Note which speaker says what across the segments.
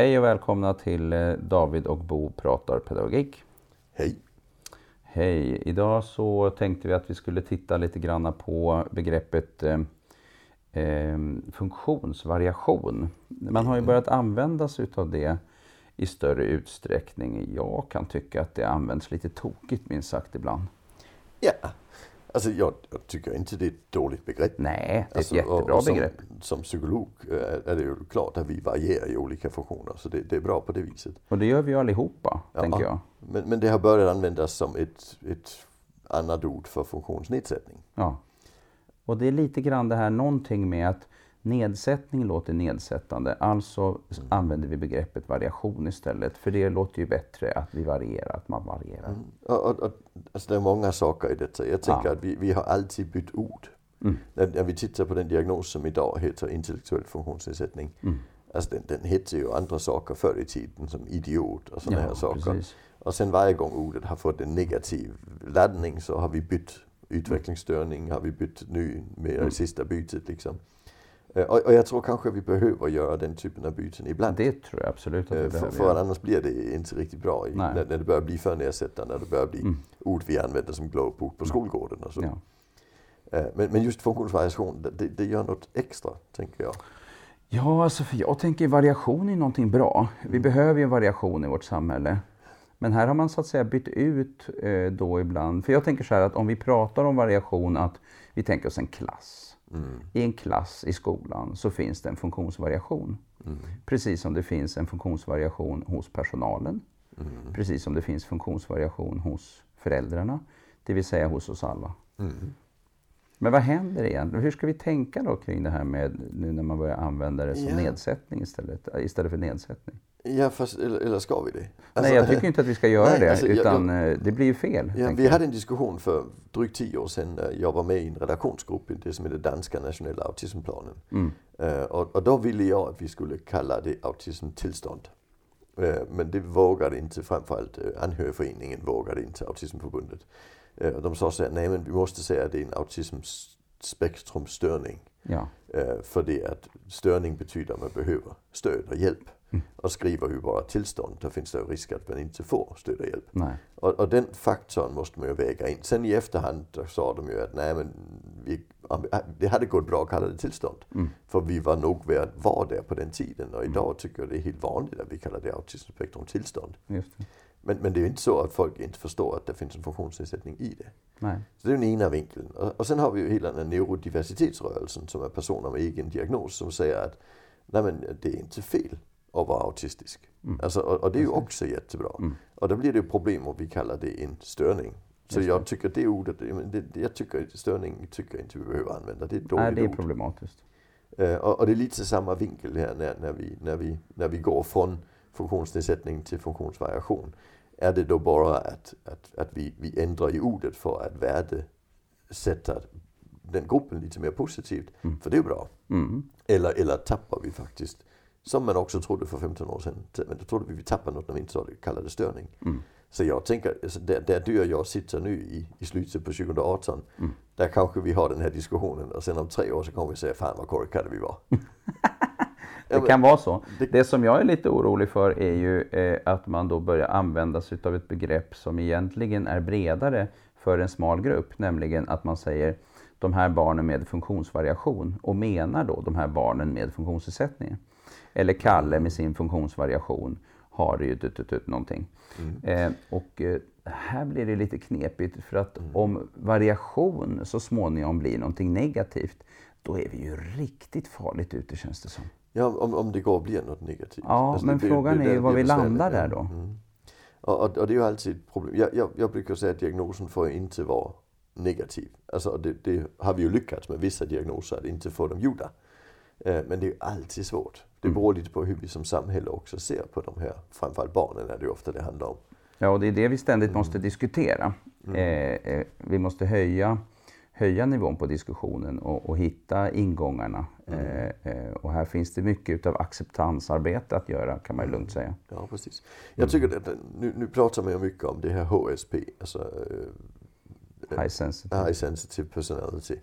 Speaker 1: Hej och välkomna till eh, David och Bo pratar pedagogik.
Speaker 2: Hej.
Speaker 1: Hej. Idag så tänkte vi att vi skulle titta lite grann på begreppet eh, eh, funktionsvariation. Man har ju börjat använda sig utav det i större utsträckning. Jag kan tycka att det används lite tokigt minst sagt ibland.
Speaker 2: Ja, alltså jag, jag tycker inte det är ett dåligt begrepp.
Speaker 1: Nej, det är ett
Speaker 2: Alltså,
Speaker 1: jättebra
Speaker 2: och som,
Speaker 1: begrepp.
Speaker 2: Som psykolog eh, är det ju klart att vi varierar i olika funktioner, så det, det är bra på det viset.
Speaker 1: Och det gör vi ju allihopa, tänker jag.
Speaker 2: Men, men det har börjat användas som ett, ett annat ord för funktionsnedsättning.
Speaker 1: Ja. Och det är lite grann det här någonting med att nedsättning låter nedsättande. Alltså använder vi begreppet variation istället. För det låter ju bättre att vi varierar, att man varierar.
Speaker 2: Och, och, och, alltså det är många saker i detta. Jag tänker
Speaker 1: Ja.
Speaker 2: att vi, vi har alltid bytt ord. När, när vi tittar på den diagnos som idag heter intellektuell funktionsnedsättning. Alltså den, den hette ju andra saker förr i tiden som idiot och sådana
Speaker 1: Ja,
Speaker 2: här saker.
Speaker 1: precis.
Speaker 2: Och sen varje gång ordet har fått en negativ laddning så har vi bytt utvecklingsstörning, har vi bytt ny med det sista bytet liksom. Eh, Och, jag tror kanske vi behöver göra den typen av byten ibland.
Speaker 1: Det tror jag absolut att vi
Speaker 2: Eh, För,
Speaker 1: behöver
Speaker 2: för annars blir det inte riktigt bra i.
Speaker 1: Mm.
Speaker 2: när, när det börjar bli för nedsättande, när det börjar bli ord vi använder som glowbok på skolgården och så.
Speaker 1: Ja.
Speaker 2: Eh, Men, men just funktionsvariation, det, det gör något extra, tänker jag.
Speaker 1: Ja, alltså för jag tänker variation är någonting bra. Vi behöver ju variation i vårt samhälle. Men här har man så att säga bytt ut då ibland. För jag tänker så här att om vi pratar om variation att vi tänker oss en klass. I en klass i skolan så finns det en funktionsvariation. Precis som det finns en funktionsvariation hos personalen. Precis som det finns funktionsvariation hos föräldrarna. Det vill säga hos oss alla. Men vad händer egentligen? Hur ska vi tänka då kring det här med nu när man börjar använda det som
Speaker 2: Ja.
Speaker 1: nedsättning istället, istället för nedsättning?
Speaker 2: Ja, fast, eller, eller ska vi det?
Speaker 1: Nej,
Speaker 2: Alltså,
Speaker 1: jag tycker inte att vi ska göra
Speaker 2: Nej,
Speaker 1: det,
Speaker 2: alltså, jag-
Speaker 1: utan eh, det blir ju fel.
Speaker 2: Ja, vi
Speaker 1: jag.
Speaker 2: hade en diskussion för drygt tio år sedan. när Jag var med i en redaktionsgrupp i det som heter Danska nationella autismplanen.
Speaker 1: Mm.
Speaker 2: Eh, och, och då ville jag att vi skulle kalla det autismtillstånd. Eh, men det vågade inte, framförallt eh, anhörigföreningen vågade inte, Autismförbundet. Eh, och de sa så här, nej men vi måste säga att det är en autismspektrumstörning.
Speaker 1: Ja.
Speaker 2: Eh, för det att störning betyder att man behöver stöd och hjälp. Och skriver vi bara tillstånd, då finns det risk att man inte får stöd och hjälp.
Speaker 1: Nej.
Speaker 2: Och, och den faktorn måste man ju väga in. Sen i efterhand sa de ju att nej men vi, det hade gått bra att kalla det tillstånd. För vi var nog värd var där på den tiden. Och idag tycker jag det är helt vanligt att vi kallar det autismspektrum tillstånd. Men, men det är ju inte så att folk inte förstår att det finns en funktionsnedsättning i det.
Speaker 1: Nej.
Speaker 2: Så det är den ena vinkeln. Och, och sen har vi ju hela den här neurodiversitetsrörelsen som är personer med egen diagnos som säger att nej men det är inte fel att vara autistisk. Alltså, och, och det är ju också jättebra. Och då blir det ju problem om vi kallar det en störning. Så jag tycker det ordet, det, det, jag tycker störning tycker inte vi behöver använda. Det är ett dåligt
Speaker 1: Nej, det är
Speaker 2: ord.
Speaker 1: problematiskt.
Speaker 2: Eh, och, och det är lite samma vinkel här när, när, vi, när, vi, när vi går från funktionsnedsättning till funktionsvariation. Är det då bara att, att, att vi, vi ändrar i ordet för att värdesätta den gruppen lite mer positivt? För det är bra.
Speaker 1: Mm.
Speaker 2: Eller, eller tappar vi faktiskt, som man också trodde för 15 år sedan, men då trodde vi vi tappar något när vi inte sa det, kallade det störning. Så jag tänker, alltså, där, där du och jag sitter nu i, i slutet på 2018, där kanske vi har den här diskussionen och sen om tre år så kommer vi säga, fan vad korkade vi var.
Speaker 1: Det kan vara så. Det som jag är lite orolig för är ju eh, att man då börjar använda sig av ett begrepp som egentligen är bredare för en smal grupp. Nämligen att man säger de här barnen med funktionsvariation och menar då de här barnen med funktionsnedsättning. Eller Kalle med sin funktionsvariation har ju tut, tut, tut, någonting. Eh, och eh, här blir det lite knepigt för att om variation så småningom blir någonting negativt då är vi ju riktigt farligt ute känns det som.
Speaker 2: Ja, om, om det går att bli något negativt.
Speaker 1: Ja,
Speaker 2: Alltså,
Speaker 1: men
Speaker 2: det-
Speaker 1: frågan
Speaker 2: det
Speaker 1: är ju var
Speaker 2: blir
Speaker 1: vi landar där då.
Speaker 2: Och, och, och det är ju alltid ett problem. Jag, jag, jag brukar säga att diagnosen får inte vara negativ. Alltså det, det har vi ju lyckats med vissa diagnoser att inte få dem gjorda. Eh, men det är alltid svårt. Det
Speaker 1: Mm.
Speaker 2: beror lite på hur vi som samhälle också ser på de här, framförallt barnen är det ofta det handlar om.
Speaker 1: Ja, och det är det vi ständigt
Speaker 2: Mm.
Speaker 1: måste diskutera. Eh, eh, vi måste höja, höja nivån på diskussionen och, och hitta ingångarna.
Speaker 2: Mm.
Speaker 1: Eh, eh, och här finns det mycket utav acceptansarbete att göra kan man ju lugnt säga.
Speaker 2: Ja, precis. Jag tycker att nu, nu pratar man ju mycket om det här HSP, alltså
Speaker 1: High sensitive.
Speaker 2: High sensitive personality.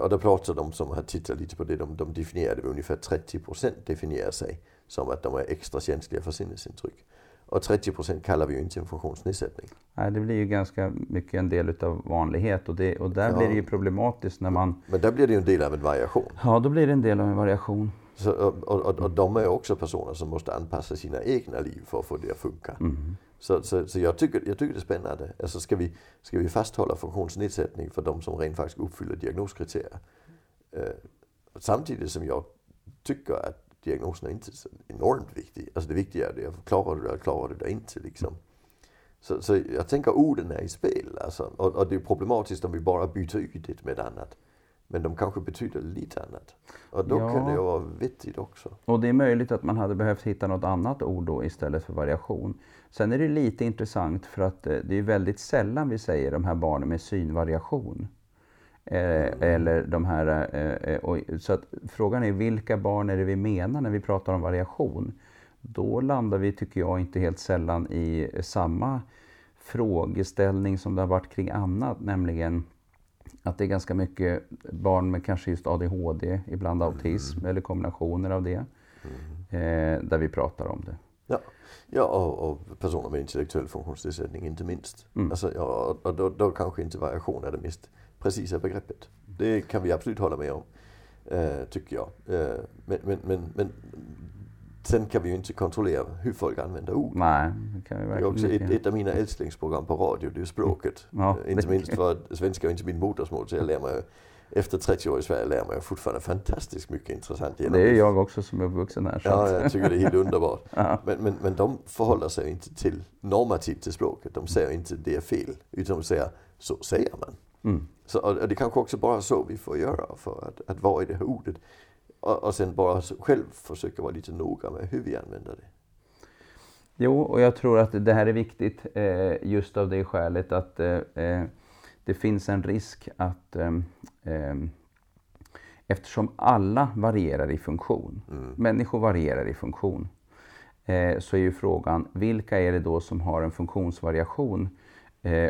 Speaker 2: Och då pratar de som har tittat lite på det, de, de definierar det ungefär 30 procent definierar sig som att de är extra känsliga för sinnesintryck. Och 30 procent kallar vi ju inte en funktionsnedsättning.
Speaker 1: Nej, det blir ju ganska mycket en del utav vanlighet och, det, och där ja. blir det ju problematiskt när man...
Speaker 2: Men där blir det ju en del av en variation.
Speaker 1: Ja, då blir det en del av en variation.
Speaker 2: Så, och, och, och de är också personer som måste anpassa sina egna liv för att få det att funka. Mm. Så, så, så jag, tycker, jag tycker det är spännande. Alltså ska, vi, ska vi fasthålla funktionsnedsättning för de som rent faktiskt uppfyller diagnoskriterier? Eh, samtidigt som jag tycker att diagnosen är inte så enormt viktig. Alltså det viktiga är det, klarar du det eller klarar du det inte liksom. Så, så jag tänker orden är i spel alltså. Och, och det är problematiskt om vi bara byter ut det med ett annat. Men de kanske betyder lite annat. Och då ja. kan det vara vettigt också.
Speaker 1: Och det är möjligt att man hade behövt hitta något annat ord då istället för variation. Sen är det lite intressant för att eh, det är väldigt sällan vi säger de här barnen med synvariation. Eh, eller de här, eh, så att frågan är vilka barn är det vi menar när vi pratar om variation? Då landar vi, tycker jag, inte helt sällan i samma frågeställning som det har varit kring annat, nämligen att det är ganska mycket barn med kanske just ADHD, ibland mm. autism mm. eller kombinationer av det. Mm. Eh, där vi pratar om det.
Speaker 2: Ja, ja och, och personer med intellektuell funktionsnedsättning inte minst. Mm. Alltså, ja, och då, då kanske inte variation är det mest precisa begreppet. Det kan vi absolut hålla med om, eh, tycker jag. Eh, men, men, men, men Sen kan vi ju inte kontrollera hur folk använder ord.
Speaker 1: Nej, det kan vi verkligen
Speaker 2: det är också ett, ett, av mina älsklingsprogram på radio, det är språket. Ja, inte minst för att svenska är inte mitt modersmål, så jag lär mig efter 30 år i Sverige lär man fortfarande fantastiskt mycket intressant.
Speaker 1: Genom det är jag också som är uppvuxen här.
Speaker 2: Ja, jag tycker det är helt underbart. ja. men, men, men de förhåller sig inte till normativt till språket. De säger inte det är fel, utan de säger så säger man. Mm. Så, och det kanske också bara så vi får göra för att, att vara i det här ordet. Och, och sen bara själv försöka vara lite noga med hur vi använder det.
Speaker 1: Jo, och jag tror att det här är viktigt eh, just av det skälet att eh, eh det finns en risk att eh, eh, eftersom alla varierar i funktion, mm. människor varierar i funktion, eh, så är ju frågan vilka är det då som har en funktionsvariation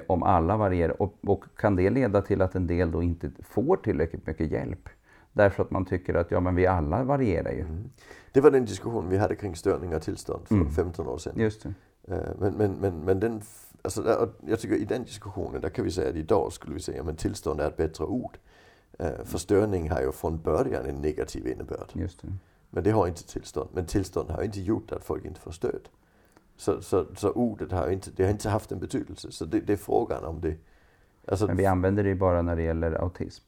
Speaker 1: om alla varierar? Och, och, kan det leda till att en del då inte får tillräckligt mycket hjälp? Därför att man tycker att ja, men vi alla varierar ju. Mm.
Speaker 2: Det var den diskussion vi hade kring störningar och tillstånd för mm. 15 år sedan.
Speaker 1: Just det.
Speaker 2: Eh, men, men, men, men den, alltså, jag tycker i den diskussionen, där kan vi säga att idag skulle vi säga att tillstånd är ett bättre ord. Eh, för störning har ju från början en negativ innebörd.
Speaker 1: Just det.
Speaker 2: Men det har inte tillstånd. Men tillstånd har inte gjort att folk inte får stöd. Så, så, så ordet har inte, det har inte haft en betydelse. Så det, det är frågan om det...
Speaker 1: Alltså, men vi använder det ju bara när det gäller autism.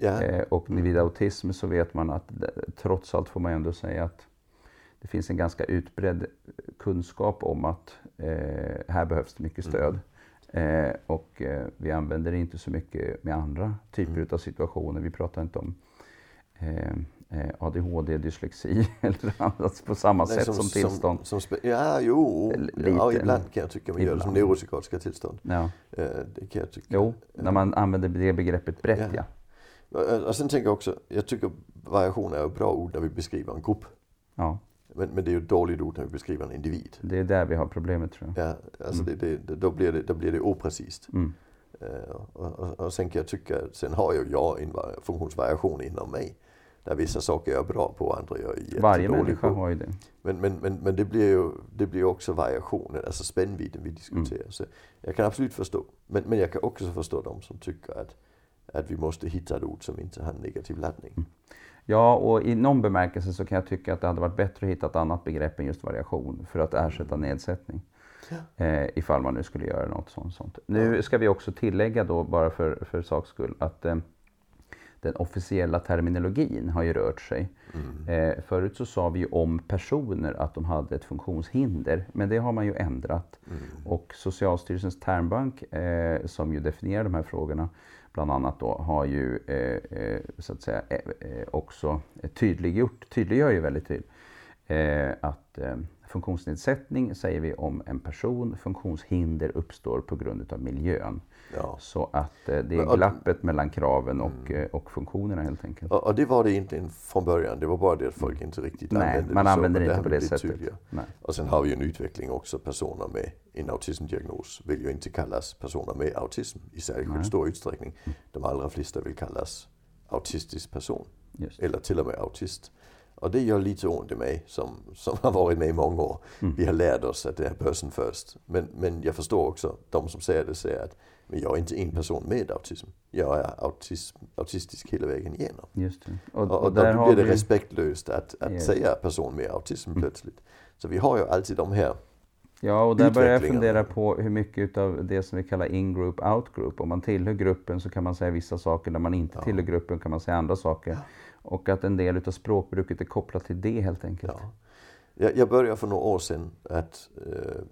Speaker 1: Ja. Eh, och vid autism så vet man att trots allt får man ändå säga att det finns en ganska utbredd kunskap om att eh, här behövs det mycket stöd. Mm. Eh, och eh, vi använder det inte så mycket med andra typer mm. av situationer. Vi pratar inte om eh, eh, ADHD, dyslexi eller annat på samma Nej, sätt som, som tillstånd.
Speaker 2: Som, som ja, jo. Lite, ja, ibland kan jag tycka man gör det som neuropsykiatriska tillstånd.
Speaker 1: Ja.
Speaker 2: det kan jag tycka.
Speaker 1: Jo, när man använder det begreppet brett, ja. ja.
Speaker 2: Och sen tänker jag också, jag tycker variation är ett bra ord när vi beskriver en grupp.
Speaker 1: Ja.
Speaker 2: Men, men det är ju ett dåligt ord när vi beskriver en individ.
Speaker 1: Det är där vi har problemet tror
Speaker 2: jag. Ja, alltså mm. det, det, då, blir det, då blir det oprecist. Mm. Uh, och, och, och, sen kan jag tycka, sen har ju jag en funktionsvariation inom mig. Där vissa saker jag är bra på och andra jag är jättedålig
Speaker 1: Varje människa har ju det.
Speaker 2: Men, men, men, men det blir ju det blir också variationen, alltså spännvidden vi diskuterar. Mm. Så jag kan absolut förstå. Men, men jag kan också förstå de som tycker att att vi måste hitta ett ord som inte har en negativ laddning. Mm.
Speaker 1: Ja, och i någon bemärkelse så kan jag tycka att det hade varit bättre att hitta ett annat begrepp än just variation för att ersätta mm. nedsättning. Ja. Eh, ifall man nu skulle göra något sånt. sånt. Nu ska vi också tillägga då, bara för, för saks skull, att eh, den officiella terminologin har ju rört sig. Mm. Eh, förut så sa vi ju om personer att de hade ett funktionshinder, men det har man ju ändrat. Mm. Och Socialstyrelsens termbank, eh, som ju definierar de här frågorna, bland annat då, har ju eh, eh så att säga eh, eh, också tydliggjort, tydliggör ju väldigt tydligt att funktionsnedsättning säger vi om en person, funktionshinder uppstår på grund av miljön. Ja. Så att eh, det är glappet mellan kraven och, mm. och funktionerna helt enkelt.
Speaker 2: Och, det var det inte från början, det var bara det att folk inte riktigt
Speaker 1: Nej,
Speaker 2: använde
Speaker 1: man
Speaker 2: det
Speaker 1: använder det inte på det sättet.
Speaker 2: Och sen har vi ju en utveckling också, personer med en autismdiagnos vill ju inte kallas personer med autism i särskilt Nej. stor utsträckning. De allra flesta vill kallas autistisk person. Eller till och med autist. Och det gör lite ont i mig som, som har varit med i många år. Mm. Vi har lärt oss att det är person first. Men, men jag förstår också de som säger det säger att men jag är inte en person med autism. Jag är autism, autistisk hela vägen igenom.
Speaker 1: Just det.
Speaker 2: Och, och, och då blir det vi... respektlöst att, att yeah. säga person med autism mm. plötsligt. Så vi har ju alltid de här
Speaker 1: Ja, och där börjar jag fundera på hur mycket av det som vi kallar in-group, out-group. Om man tillhör gruppen så kan man säga vissa saker, när man inte ja. tillhör gruppen kan man säga andra saker. Ja. Och att en del av språkbruket är kopplat till det helt enkelt. Ja.
Speaker 2: Jag, jag började för några år sedan att, äh,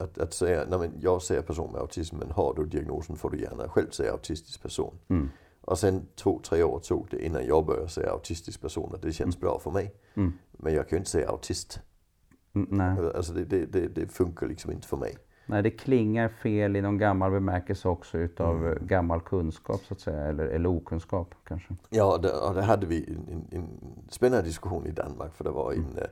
Speaker 2: att, att säga, nej jag säger person med autism, men har du diagnosen får du gärna själv säga autistisk person. Mm. Och sen två, tre år tog det innan jag började säga autistisk person, och det känns mm. bra för mig. Mm. Men jag kan ju inte säga autist.
Speaker 1: Mm, nej.
Speaker 2: Alltså det, det, det, det, funkar liksom inte för mig.
Speaker 1: Nej, det klingar fel i någon gammal bemärkelse också utav mm. gammal kunskap så att säga, eller, eller okunskap kanske.
Speaker 2: Ja, det, och det hade vi en, en, en spännande diskussion i Danmark för det var en, mm.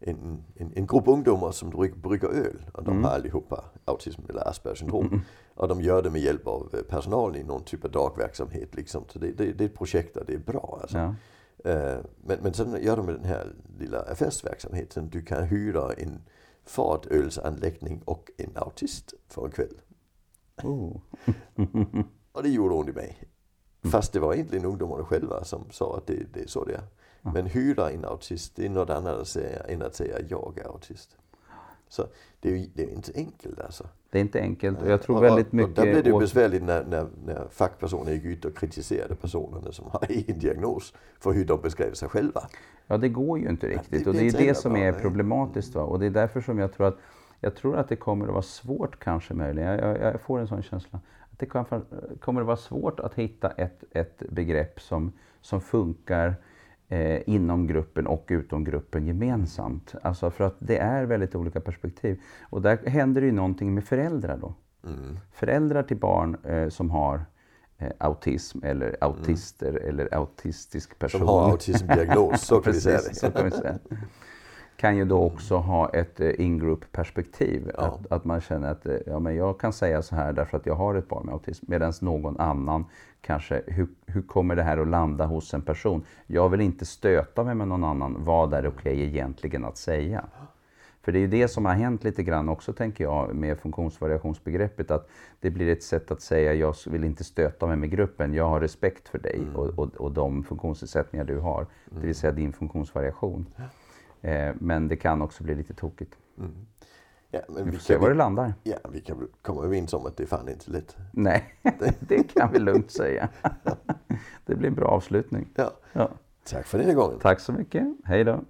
Speaker 2: en, en, en grupp ungdomar som brygger öl och de mm. har allihopa autism eller Aspergers syndrom. Mm. Och de gör det med hjälp av eh, personal i någon typ av dagverksamhet. Liksom. Så det, det, det är ett projekt och det är bra. Alltså. Ja. Men, men sen gör de med den här lilla affärsverksamheten. Du kan hyra en fartölsanläggning och en autist för en kväll. Oh. och det gjorde ont i mig. Fast det var egentligen ungdomarna själva som sa att det, det är så det är. Men hyra en autist, det är något annat att säga än att säga jag är autist. Så det är ju det är inte enkelt alltså.
Speaker 1: Det är inte enkelt och jag tror väldigt mycket...
Speaker 2: Och där blir det ju besvärligt när, när, när fackpersoner gick ut och kritiserade personerna som har egen diagnos för hur de beskrev sig själva.
Speaker 1: Ja, det går ju inte riktigt det, och det är det som är problematiskt. Va? Och det är därför som jag tror att jag tror att det kommer att vara svårt kanske möjligen, jag, jag, jag får en sån känsla, att det kommer att vara svårt att hitta ett, ett begrepp som, som funkar eh, inom gruppen och utom gruppen gemensamt. Alltså för att det är väldigt olika perspektiv. Och där händer det ju någonting med föräldrar då. Mm. Föräldrar till barn eh, som har eh, autism eller autister mm. eller autistisk person.
Speaker 2: Som har autismdiagnos, så kan vi säga
Speaker 1: kan ju då också ha ett eh, in-group perspektiv. Ja. Att, att, man känner att eh, ja, men jag kan säga så här därför att jag har ett barn med autism. Medan någon annan kanske, hur, hur kommer det här att landa hos en person? Jag vill inte stöta mig med någon annan. Vad är okej okay egentligen att säga? För det är ju det som har hänt lite grann också tänker jag med funktionsvariationsbegreppet. Att det blir ett sätt att säga jag vill inte stöta mig med gruppen. Jag har respekt för dig mm. och, och, och de funktionsnedsättningar du har. Mm. Det vill mm. säga din funktionsvariation. Eh, men det kan också bli lite tokigt. Mm. Ja, men vi får se var det landar.
Speaker 2: Ja, vi kan komma överens om att det är fan inte lätt.
Speaker 1: Nej, det kan vi lugnt säga. det blir en bra avslutning.
Speaker 2: Ja. ja. Tack för den här gången.
Speaker 1: Tack så mycket. Hej då.